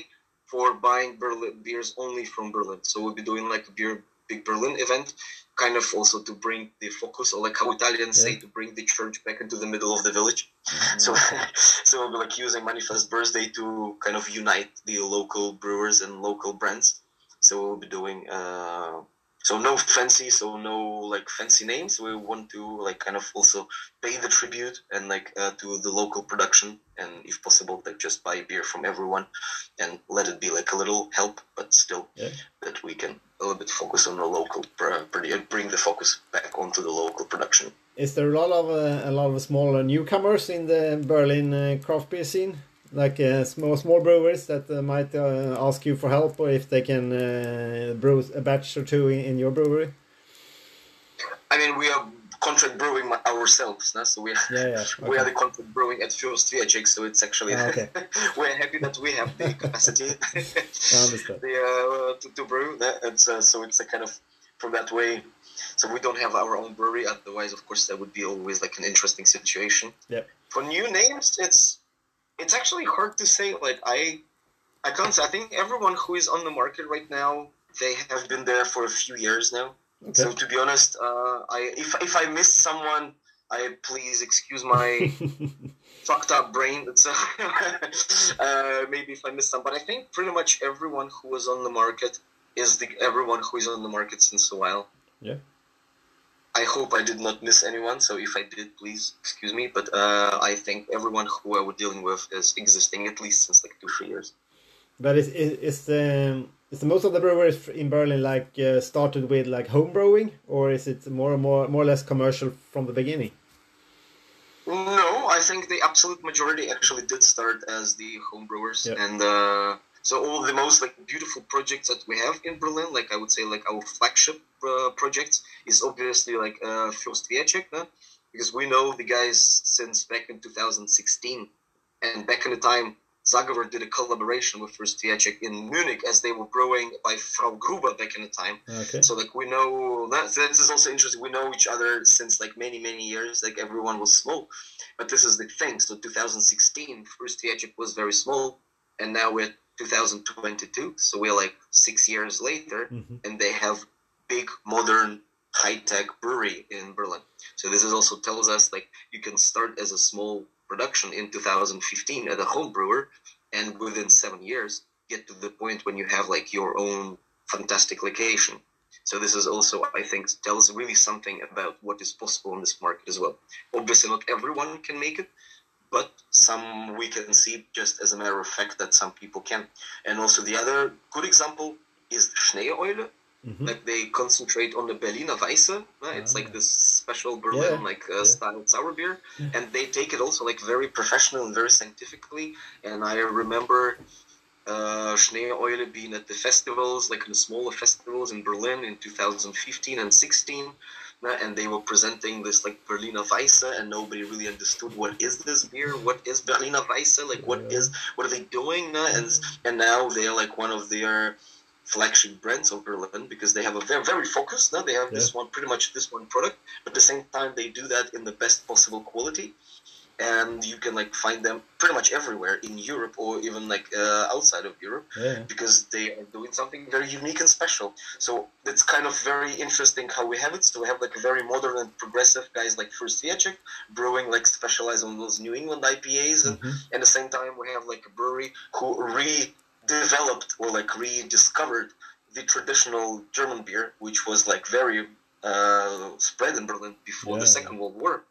for buying berlin beers only from berlin so we'll be doing like a beer big Berlin event, kind of also to bring the focus, or like how Italians Yeah. say, to bring the church back into the middle of the village. So, so we'll be like using Manifest Birthday to kind of unite the local brewers and local brands. So we'll be doing. Uh, so no fancy, so no like fancy names. We want to like kind of also pay the tribute and like uh, to the local production, and if possible, like just buy beer from everyone, and let it be like a little help, but still Yeah. that we can a little bit focus on the local, pr- bring the focus back onto the local production. Is there a lot of uh, a lot of smaller newcomers in the Berlin uh, craft beer scene? Like uh, small small brewers that uh, might uh, ask you for help, or if they can uh, brew a batch or two in, in your brewery. I mean, we are contract brewing ourselves, no? so we are, Yeah, yeah. we are the contract brewing at Fuerst Wiacek, so it's actually Ah, okay. we're happy that we have the capacity the, uh, to, to brew. That it's uh, so it's a kind of from that way. So we don't have our own brewery. Otherwise, of course, that would be always like an interesting situation. Yep. For new names, it's it's actually hard to say. Like I, I can't say. I think everyone who is on the market right now, they have been there for a few years now. Okay. So to be honest, uh, I if if I miss someone, I please excuse my fucked up brain. It's uh, uh, maybe if I miss some, but I think pretty much everyone who was on the market is the everyone who is on the market since a while. Yeah. I hope I did not miss anyone. So if I did, please excuse me. But uh, I think everyone who I was dealing with is existing at least since like two three years. But is is is the is the most of the breweries in Berlin like uh, started with like home brewing, or is it more and more more or less commercial from the beginning? No, I think the absolute majority actually did start as the homebrewers, Yep. and uh, so all the most like beautiful projects that we have in Berlin, like I would say, like our flagship uh, projects, is obviously like uh, Fürst huh? because we know the guys since back in 2016, and back in the time. Zagovor did a collaboration with Fuerst Wiacek in Munich as they were growing by Frau Gruber back in the time. Okay. So like we know that that is also interesting. We know each other since like many many years. Like everyone was small, but this is the thing. So 2016, Fuerst Wiacek was very small, and now we're 2022. So we're like six years later, Mhm. and they have big modern high tech brewery in Berlin. So this is also tells us like you can start as a small production in 2015 at a home brewer, and within seven years get to the point when you have like your own fantastic location. So this is also, I think, tells really something about what is possible in this market as well. Obviously, not everyone can make it, but some we can see just as a matter of fact that some people can. And also the other good example is Schneeeule. Mhm. Like they concentrate on the Berliner Weisse. uh, It's Ah. like this special Berlin Yeah, like uh, yeah. style sour beer, Yeah. and they take it also like very professional and very scientifically. And I remember uh, Schneeeule being at the festivals, like in the smaller festivals in Berlin in 2015 and 16. And they were presenting this like Berliner Weisse, and nobody really understood what is this beer, what is Berliner Weisse, like what is what are they doing, and and now they're like one of their flagship brands of Berlin because they have a very very focused. Now they have this one pretty much this one product, but at the same time they do that in the best possible quality and you can like find them pretty much everywhere in Europe or even like uh, outside of Europe Yeah. because they are doing something very unique and special. So it's kind of very interesting how we have it. So we have like very modern and progressive guys like Fuerst Wiacek brewing like specialized on those New England IPAs, and Mhm. at the same time we have like a brewery who redeveloped or like rediscovered the traditional German beer, which was like very uh, spread in Berlin before the Second World War.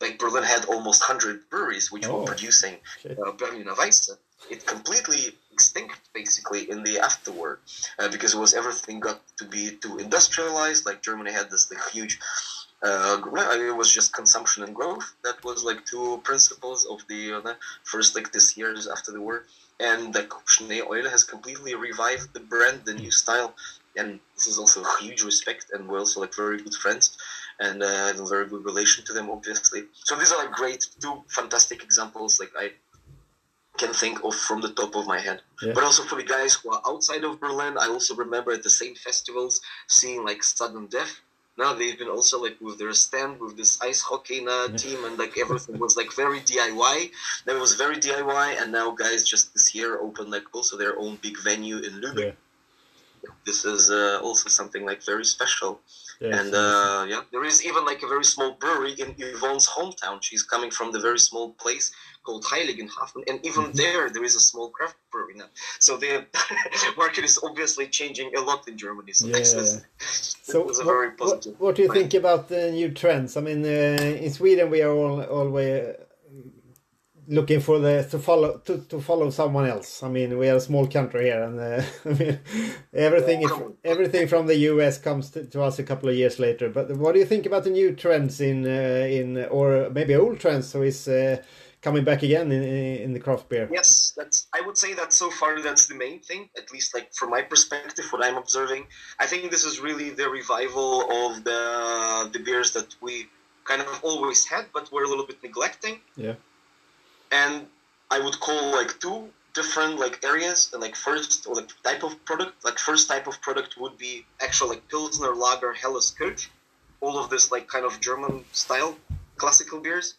Like Berlin had almost hundred breweries which Oh. were producing uh, Berliner Weisse. It completely extinct basically in the afterward uh, because it was everything got to be too industrialized. Like Germany had this like, huge. Uh, it was just consumption and growth. That was like two principles of the uh, first like this years after the war, and like Schneeeule has completely revived the brand, the new style, and this is also a huge respect, and we're also like very good friends, and uh, I have a very good relation to them, obviously. So these are like great, two fantastic examples. Like I can think of from the top of my head. Yeah. But also for the guys who are outside of Berlin, I also remember at the same festivals seeing like Sudden Death. Now they've been also like with their stand with this ice hockey uh, team and like everything was like very DIY. That was very DIY, and now guys just this year opened like also their own big venue in Lübeck. Yeah. this is uh, also something like very special. Yes, and uh, yeah, there is even like a very small brewery in Yvonne's hometown. She's coming from the very small place called Heiligenhafen, and even Mhm. there, there is a small craft brewery now. So the market is obviously changing a lot in Germany. So Yeah. is So, this is a what, very what, positive. what do you think about the new trends? I mean, uh, in Sweden, we are all always looking for the to follow to, to follow someone else. I mean, we are a small country here, and uh, I mean, everything Yeah, is, come on. everything from the US comes to, to us a couple of years later. But what do you think about the new trends in uh, in or maybe old trends? So is uh, coming back again in in the craft beer? Yes, that's. I would say that so far that's the main thing. At least, like from my perspective, what I'm observing, I think this is really the revival of the the beers that we kind of always had, but we're a little bit neglecting. Yeah. And I would call like two different like areas. And like first, or like type of product. Like first type of product would be actual like Pilsner, Lager, Helles, Kölsch. All of this like kind of German style classical beers.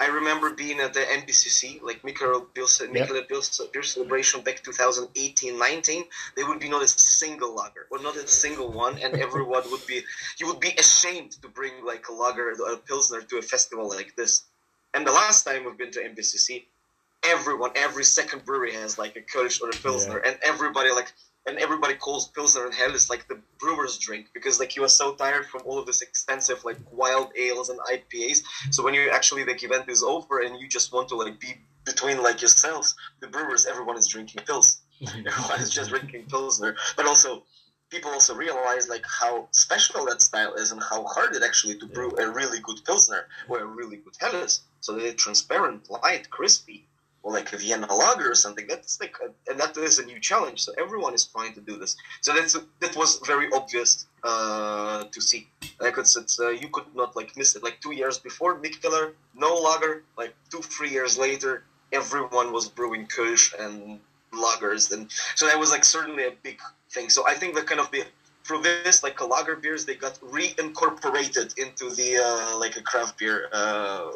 I remember being at the MBCC, like Mikkeller Beer, Mikkeller Beer, Beer Celebration back 2018-19. There would be not a single lager, or not a single one, and everyone would be, you would be ashamed to bring like a lager, a pilsner to a festival like this. And the last time we've been to MBCC, everyone, every second brewery has like a Kölsch or a pilsner, and everybody like, and everybody calls pilsner and hell. Is like the brewer's drink because like you are so tired from all of this expensive like wild ales and IPAs. So when you actually the event is over and you just want to like be between like yourselves, the brewers, everyone is drinking Pils. everyone is just drinking pilsner, but also people also realize like how special that style is and how hard it actually to brew a really good pilsner or a really good helles. So they're transparent, light, crispy or like a Vienna lager or something. That's like, a, and that is a new challenge. So everyone is trying to do this. So that's that was very obvious uh, to see. Like it's, it's uh, you could not like miss it. Like two years before Mikkeller, no lager. Like two three years later, everyone was brewing Kölsch and lagers, and so that was like certainly a big thing. So I think that kind of the through this like lager beers they got reincorporated into the uh, like a craft beer uh,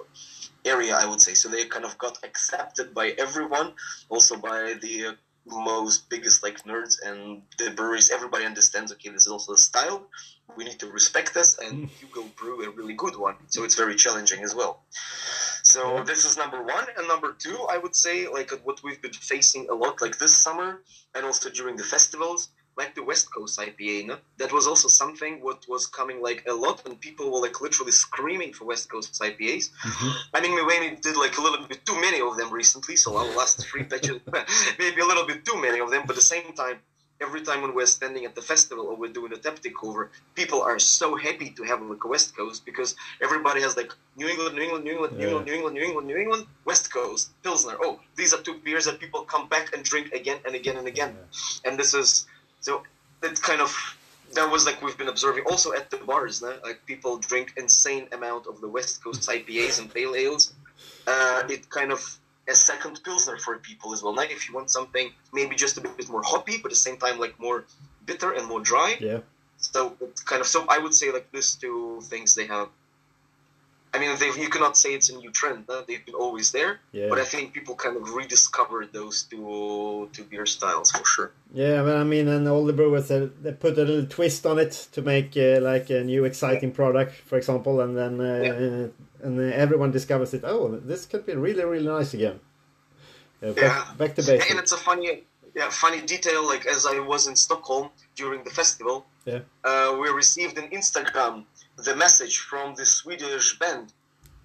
area i would say so they kind of got accepted by everyone also by the uh, most biggest like nerds and the breweries everybody understands okay this is also a style. We need to respect this and mm. you go brew a really good one. So it's very challenging as well. So this is number one. And number two i would say like what we've been facing a lot like this summer and also during the festivals like the West Coast IPA, no? that was also something what was coming like a lot, and people were like literally screaming for West Coast IPAs. Mm-hmm. I mean, Milwaukee did like a little bit too many of them recently, so our last three batches, maybe a little bit too many of them. But at the same time, every time when we're standing at the festival or we're doing a tap takeover, people are so happy to have like a West Coast because everybody has like New England, New England, New England, New Yeah. England, New England, New England, New England, West Coast, Pilsner. Oh, these are two beers that people come back and drink again and again and again. And this is so it kind of that was like we've been observing also at the bars. No? Like people drink insane amount of the West Coast IPAs and pale ales. Uh, it kind of a second pilsner for people as well. Now, if you want something maybe just a bit more hoppy, but at the same time like more bitter and more dry. Yeah. So it's kind of so I would say like these two things they have. I mean, they you cannot say it's a new trend. No? They've been always there, Yeah. but I think people kind of rediscovered those two two beer styles for sure. Yeah, but I mean, and all the brewers they, they put a little twist on it to make uh, like a new exciting product, for example, and then uh, and uh, everyone discovers it. Oh, this could be really really nice again. Uh, back, Yeah. back to base. And it's a funny, yeah, funny detail. Like as I was in Stockholm during the festival, Yeah. uh, we received an Instagram the message from the Swedish band.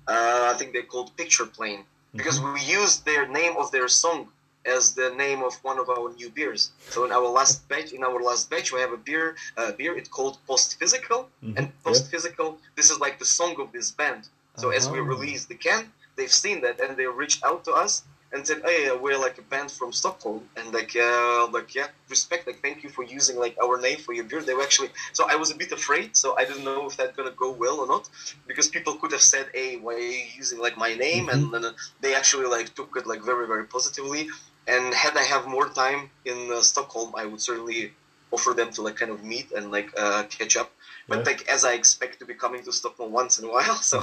Uh, I think they called Picture Plane because we used their name of their song as the name of one of our new beers. So in our last batch, in our last batch, we have a beer, uh, beer. It's called Post Physical, Mhm. and Post Physical. This is like the song of this band. So as we Oh. release the can, they've seen that and they reached out to us and said, "Hey, uh, we're like a band from Stockholm, and like, uh, like, yeah, respect, like, thank you for using like our name for your beer." They were actually, so I was a bit afraid, so I didn't know if that's gonna go well or not, because people could have said, "Hey, why are you using like my name?" And then uh, they actually like took it like very, very positively. And had I have more time in uh, Stockholm, I would certainly offer them to like kind of meet and like uh, catch up. But like as I expect to be coming to Stockholm once in a while, so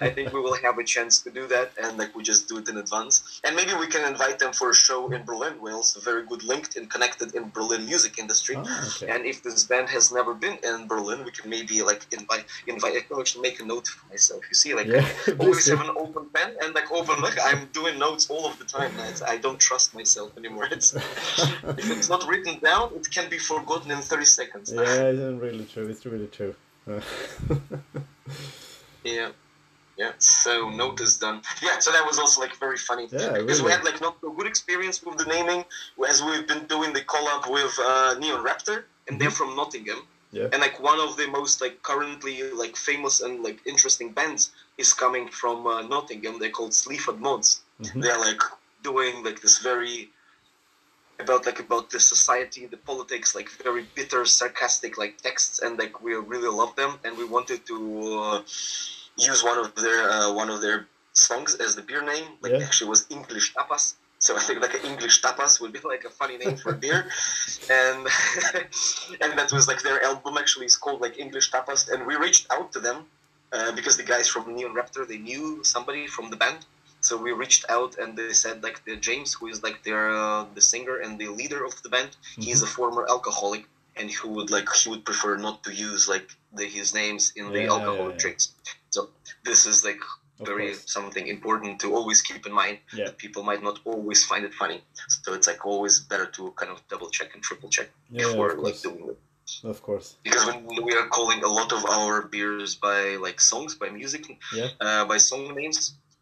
I think we will have a chance to do that, and like we just do it in advance, and maybe we can invite them for a show in Berlin. Also very good linked and connected in Berlin music industry. Ah, okay. And if this band has never been in Berlin, we can maybe like invite invite. I can actually make a note for myself. You see, like Yeah, always have an open pen and like open look. I'm doing notes all of the time. It's, I don't trust myself anymore. It's, if it's not written down, it can be forgotten in 30 seconds. Yeah, it's really true. It's really true. Yeah. Yeah, so note is done. Yeah, so that was also like very funny Yeah, because we had like not so good experience with the naming as we've been doing the collab with uh, Neon Raptor, and they're from Nottingham. Mm-hmm. Yeah. And like one of the most like currently like famous and like interesting bands is coming from uh, Nottingham. They're called Sleaford Mods. Mhm. They're like doing like this very about like about the society, the politics, like very bitter, sarcastic like texts, and like we really love them, and we wanted to uh, use one of their uh, one of their songs as the beer name. Like Yeah. actually was English tapas. So I think like an English tapas would be like a funny name for a beer, and and that was like their album actually is called like English tapas, and we reached out to them uh, because the guys from Neon Raptor they knew somebody from the band, so we reached out and they said like the James who is like their uh, the singer and the leader of the band, he's a former alcoholic and who would like he would prefer not to use like the, his names in the alcohol yeah, yeah. drinks. So this is like Of very course. something important to always keep in mind Yeah. that people might not always find it funny. So it's like always better to kind of double check and triple check Yeah, before of like course. doing it. Of course. Because when we are calling a lot of our beers by like songs, by music, Yeah. uh, by song names.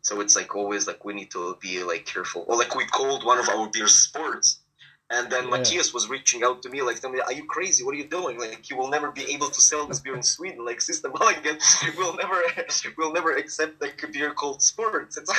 So it's like always like we need to be like careful. Or like we called one of our beers sports. And then Yeah. Matthias was reaching out to me like, telling me, "Are you crazy? What are you doing? Like, you will never be able to sell this beer in Sweden. Like, System again, we'll never, we'll never accept like a beer called Sports. It's,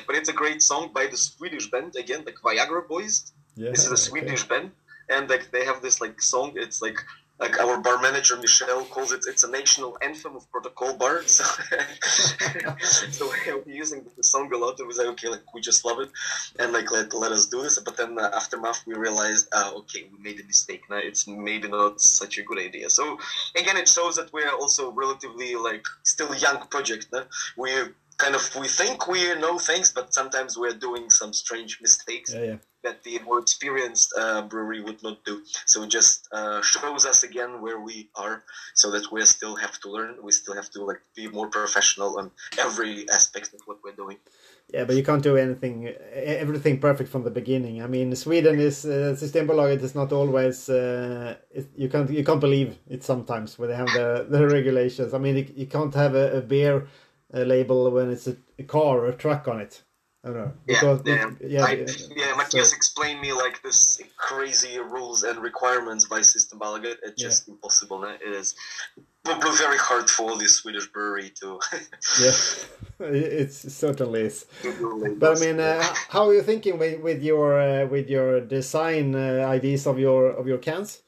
but it's a great song by the Swedish band again, like Viagra Boys. Yeah. This is a okay. Swedish band, and like they have this like song. It's like like our bar manager Michelle calls it. It's a national anthem of Protokoll Bar. So, so we're using the song a lot, and we say, okay, like we just love it, and like let let us do this. But then uh, aftermath, we realized, uh, okay, we made a mistake. Now it's maybe not such a good idea. So again, it shows that we're also relatively like still young project. We kind of we think we know things, but sometimes we're doing some strange mistakes Yeah, yeah. that the more experienced uh, brewery would not do. So it just uh, shows us again where we are, so that we still have to learn. We still have to like be more professional on every aspect of what we're doing. Yeah, but you can't do anything, everything perfect from the beginning. I mean, Sweden is uh, Systembolaget is not always. Uh, it, you can't you can't believe it sometimes when they have the, the regulations. I mean, you, you can't have a, a beer uh, label when it's a, a car or a truck on it. I don't know Yeah, because yeah, yeah, I, yeah. Matthias so- explained me like this crazy rules and requirements by Systembolaget. It's just impossible. No? It is very hard for the Swedish brewery to. yeah, it certainly is. But I mean, uh, how are you thinking with, with your uh, with your design uh, ideas of your of your cans?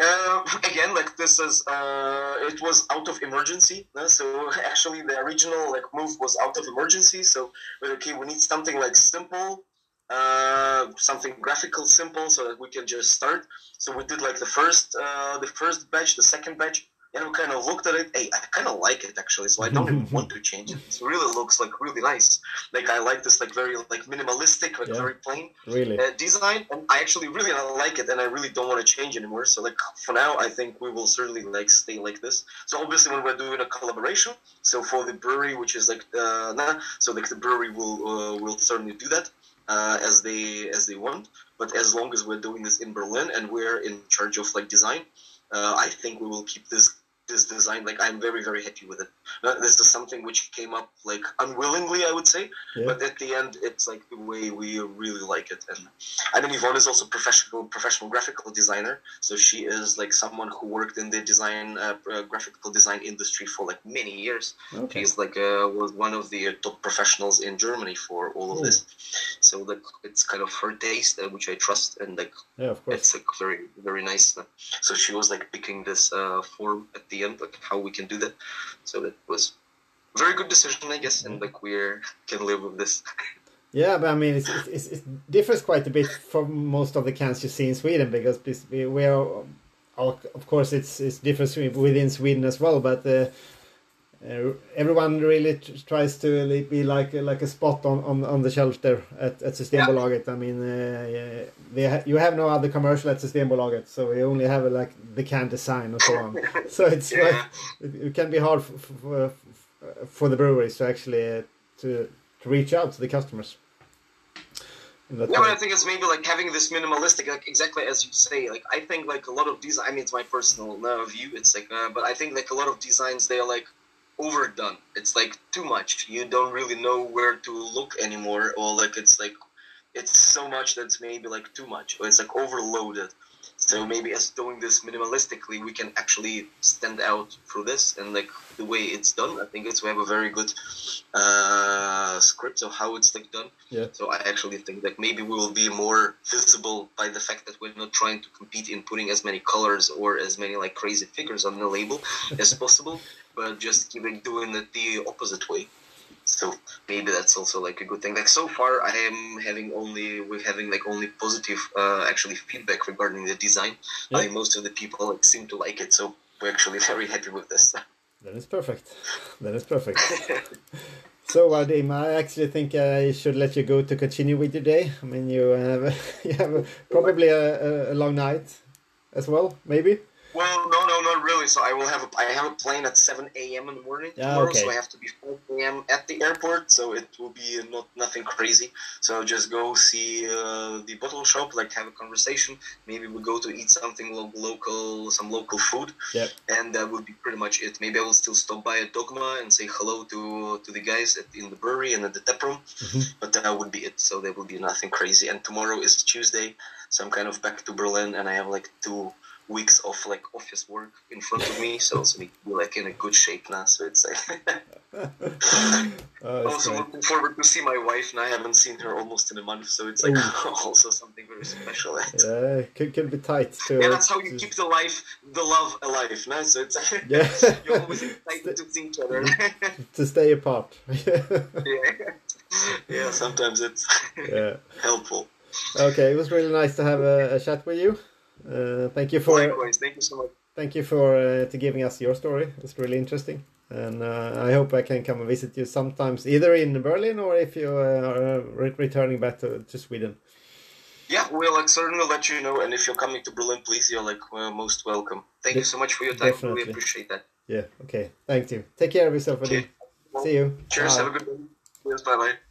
Uh, again, like this is, uh, it was out of emergency. no? So actually, the original like move was out of emergency. So okay, we need something like simple, uh, something graphical simple, so that we can just start. So we did like the first, uh, the first batch, the second batch, and we kind of looked at it. Hey, I kind of like it actually, so I don't even want to change it. It really looks like really nice. Like I like this like very like minimalistic, like Yeah. very plain Really? uh, design and i actually really like it and i really don't want to change anymore so like for now i think we will certainly like stay like this so obviously when we're doing a collaboration so for the brewery which is like uh, nah, so like the brewery will uh, will certainly do that uh, as they as they want but as long as we're doing this in berlin and we're in charge of like design Uh, i think we will keep this this design like i'm very very happy with it this is something which came up like unwillingly i would say Yeah. but at the end it's like the way we really like it and I mean Yvonne is also professional professional graphical designer so she is like someone who worked in the design uh, uh, graphical design industry for like many years Okay. she's like uh, was one of the uh, top professionals in Germany for all of Cool. this so like it's kind of her taste uh, which I trust and like Yeah, of course. it's like very very nice so she was like picking this uh, form at the end like how we can do that so that was a very good decision I guess and like we can live with this Yeah, but I mean, it's, it's, it differs quite a bit from most of the cans you see in Sweden because we, we are, of course, it's it's different within Sweden as well. But uh, uh, everyone really tries to be like like a spot on, on, on the shelf there at, at Systembolaget. Yeah. I mean, uh, ha you have no other commercial at Systembolaget, so we only have like the can design and so on. so it's yeah. like it, it, can be hard for, for, for the breweries to actually uh, to to reach out to the customers. Yeah, but I think it's maybe like having this minimalistic, like exactly as you say. Like I think like a lot of design. I mean, it's my personal uh, view. It's like, uh, but I think like a lot of designs they are like overdone. It's like too much. You don't really know where to look anymore, or like it's like it's so much that's maybe like too much, or it's like overloaded. So maybe as doing this minimalistically, we can actually stand out through this and like the way it's done. I think it's we have a very good uh, script of how it's like done. Yeah. So I actually think that maybe we will be more visible by the fact that we're not trying to compete in putting as many colors or as many like crazy figures on the label as possible, but just keeping doing it the opposite way so maybe that's also like a good thing. Like so far i am having only we're having like only positive uh, actually feedback regarding the design. Yeah. i think most of the people like seem to like it so we're actually very happy with this. Then it's perfect. Then it's perfect. So Vadim, i actually think i should let you go to continue with your day. I mean you have you have probably a, a long night as well maybe well, no, no, not really. So I will have a, I have a plane at seven a.m. in the morning tomorrow, okay. so I have to be four a.m. at the airport. So it will be not nothing crazy. So I'll just go see uh, the bottle shop, like have a conversation. Maybe we will go to eat something lo- local, some local food, yep. and that would be pretty much it. Maybe I will still stop by at Dogma and say hello to to the guys at, in the brewery and at the tap room, mm-hmm. but that would be it. So there will be nothing crazy. And tomorrow is Tuesday, so I'm kind of back to Berlin, and I have like two weeks of like office work in front of me, so it's me like in a good shape now. So it's like oh, also great. looking forward to see my wife, and I haven't seen her almost in a month, so it's like also something very special. yeah, can, could be tight too. Yeah, that's how you keep the life, the love alive. No, so it's like yeah. you're always excited to see each other. to stay apart. yeah, yeah. Sometimes it's yeah helpful. Okay, it was really nice to have a, a chat with you. Uh, thank you for Likewise. Thank you so much. Thank you for uh, to giving us your story. It's really interesting, and uh, I hope I can come and visit you sometimes, either in Berlin or if you are re returning back to, to Sweden. Yeah, we'll like, certainly let you know. And if you're coming to Berlin, please, you're like most welcome. Thank De you so much for your time. Definitely. We appreciate that. Yeah. Okay. Thank you. Take care of yourself. Okay. See you. Cheers. Bye. Have a good day. Cheers. Bye bye.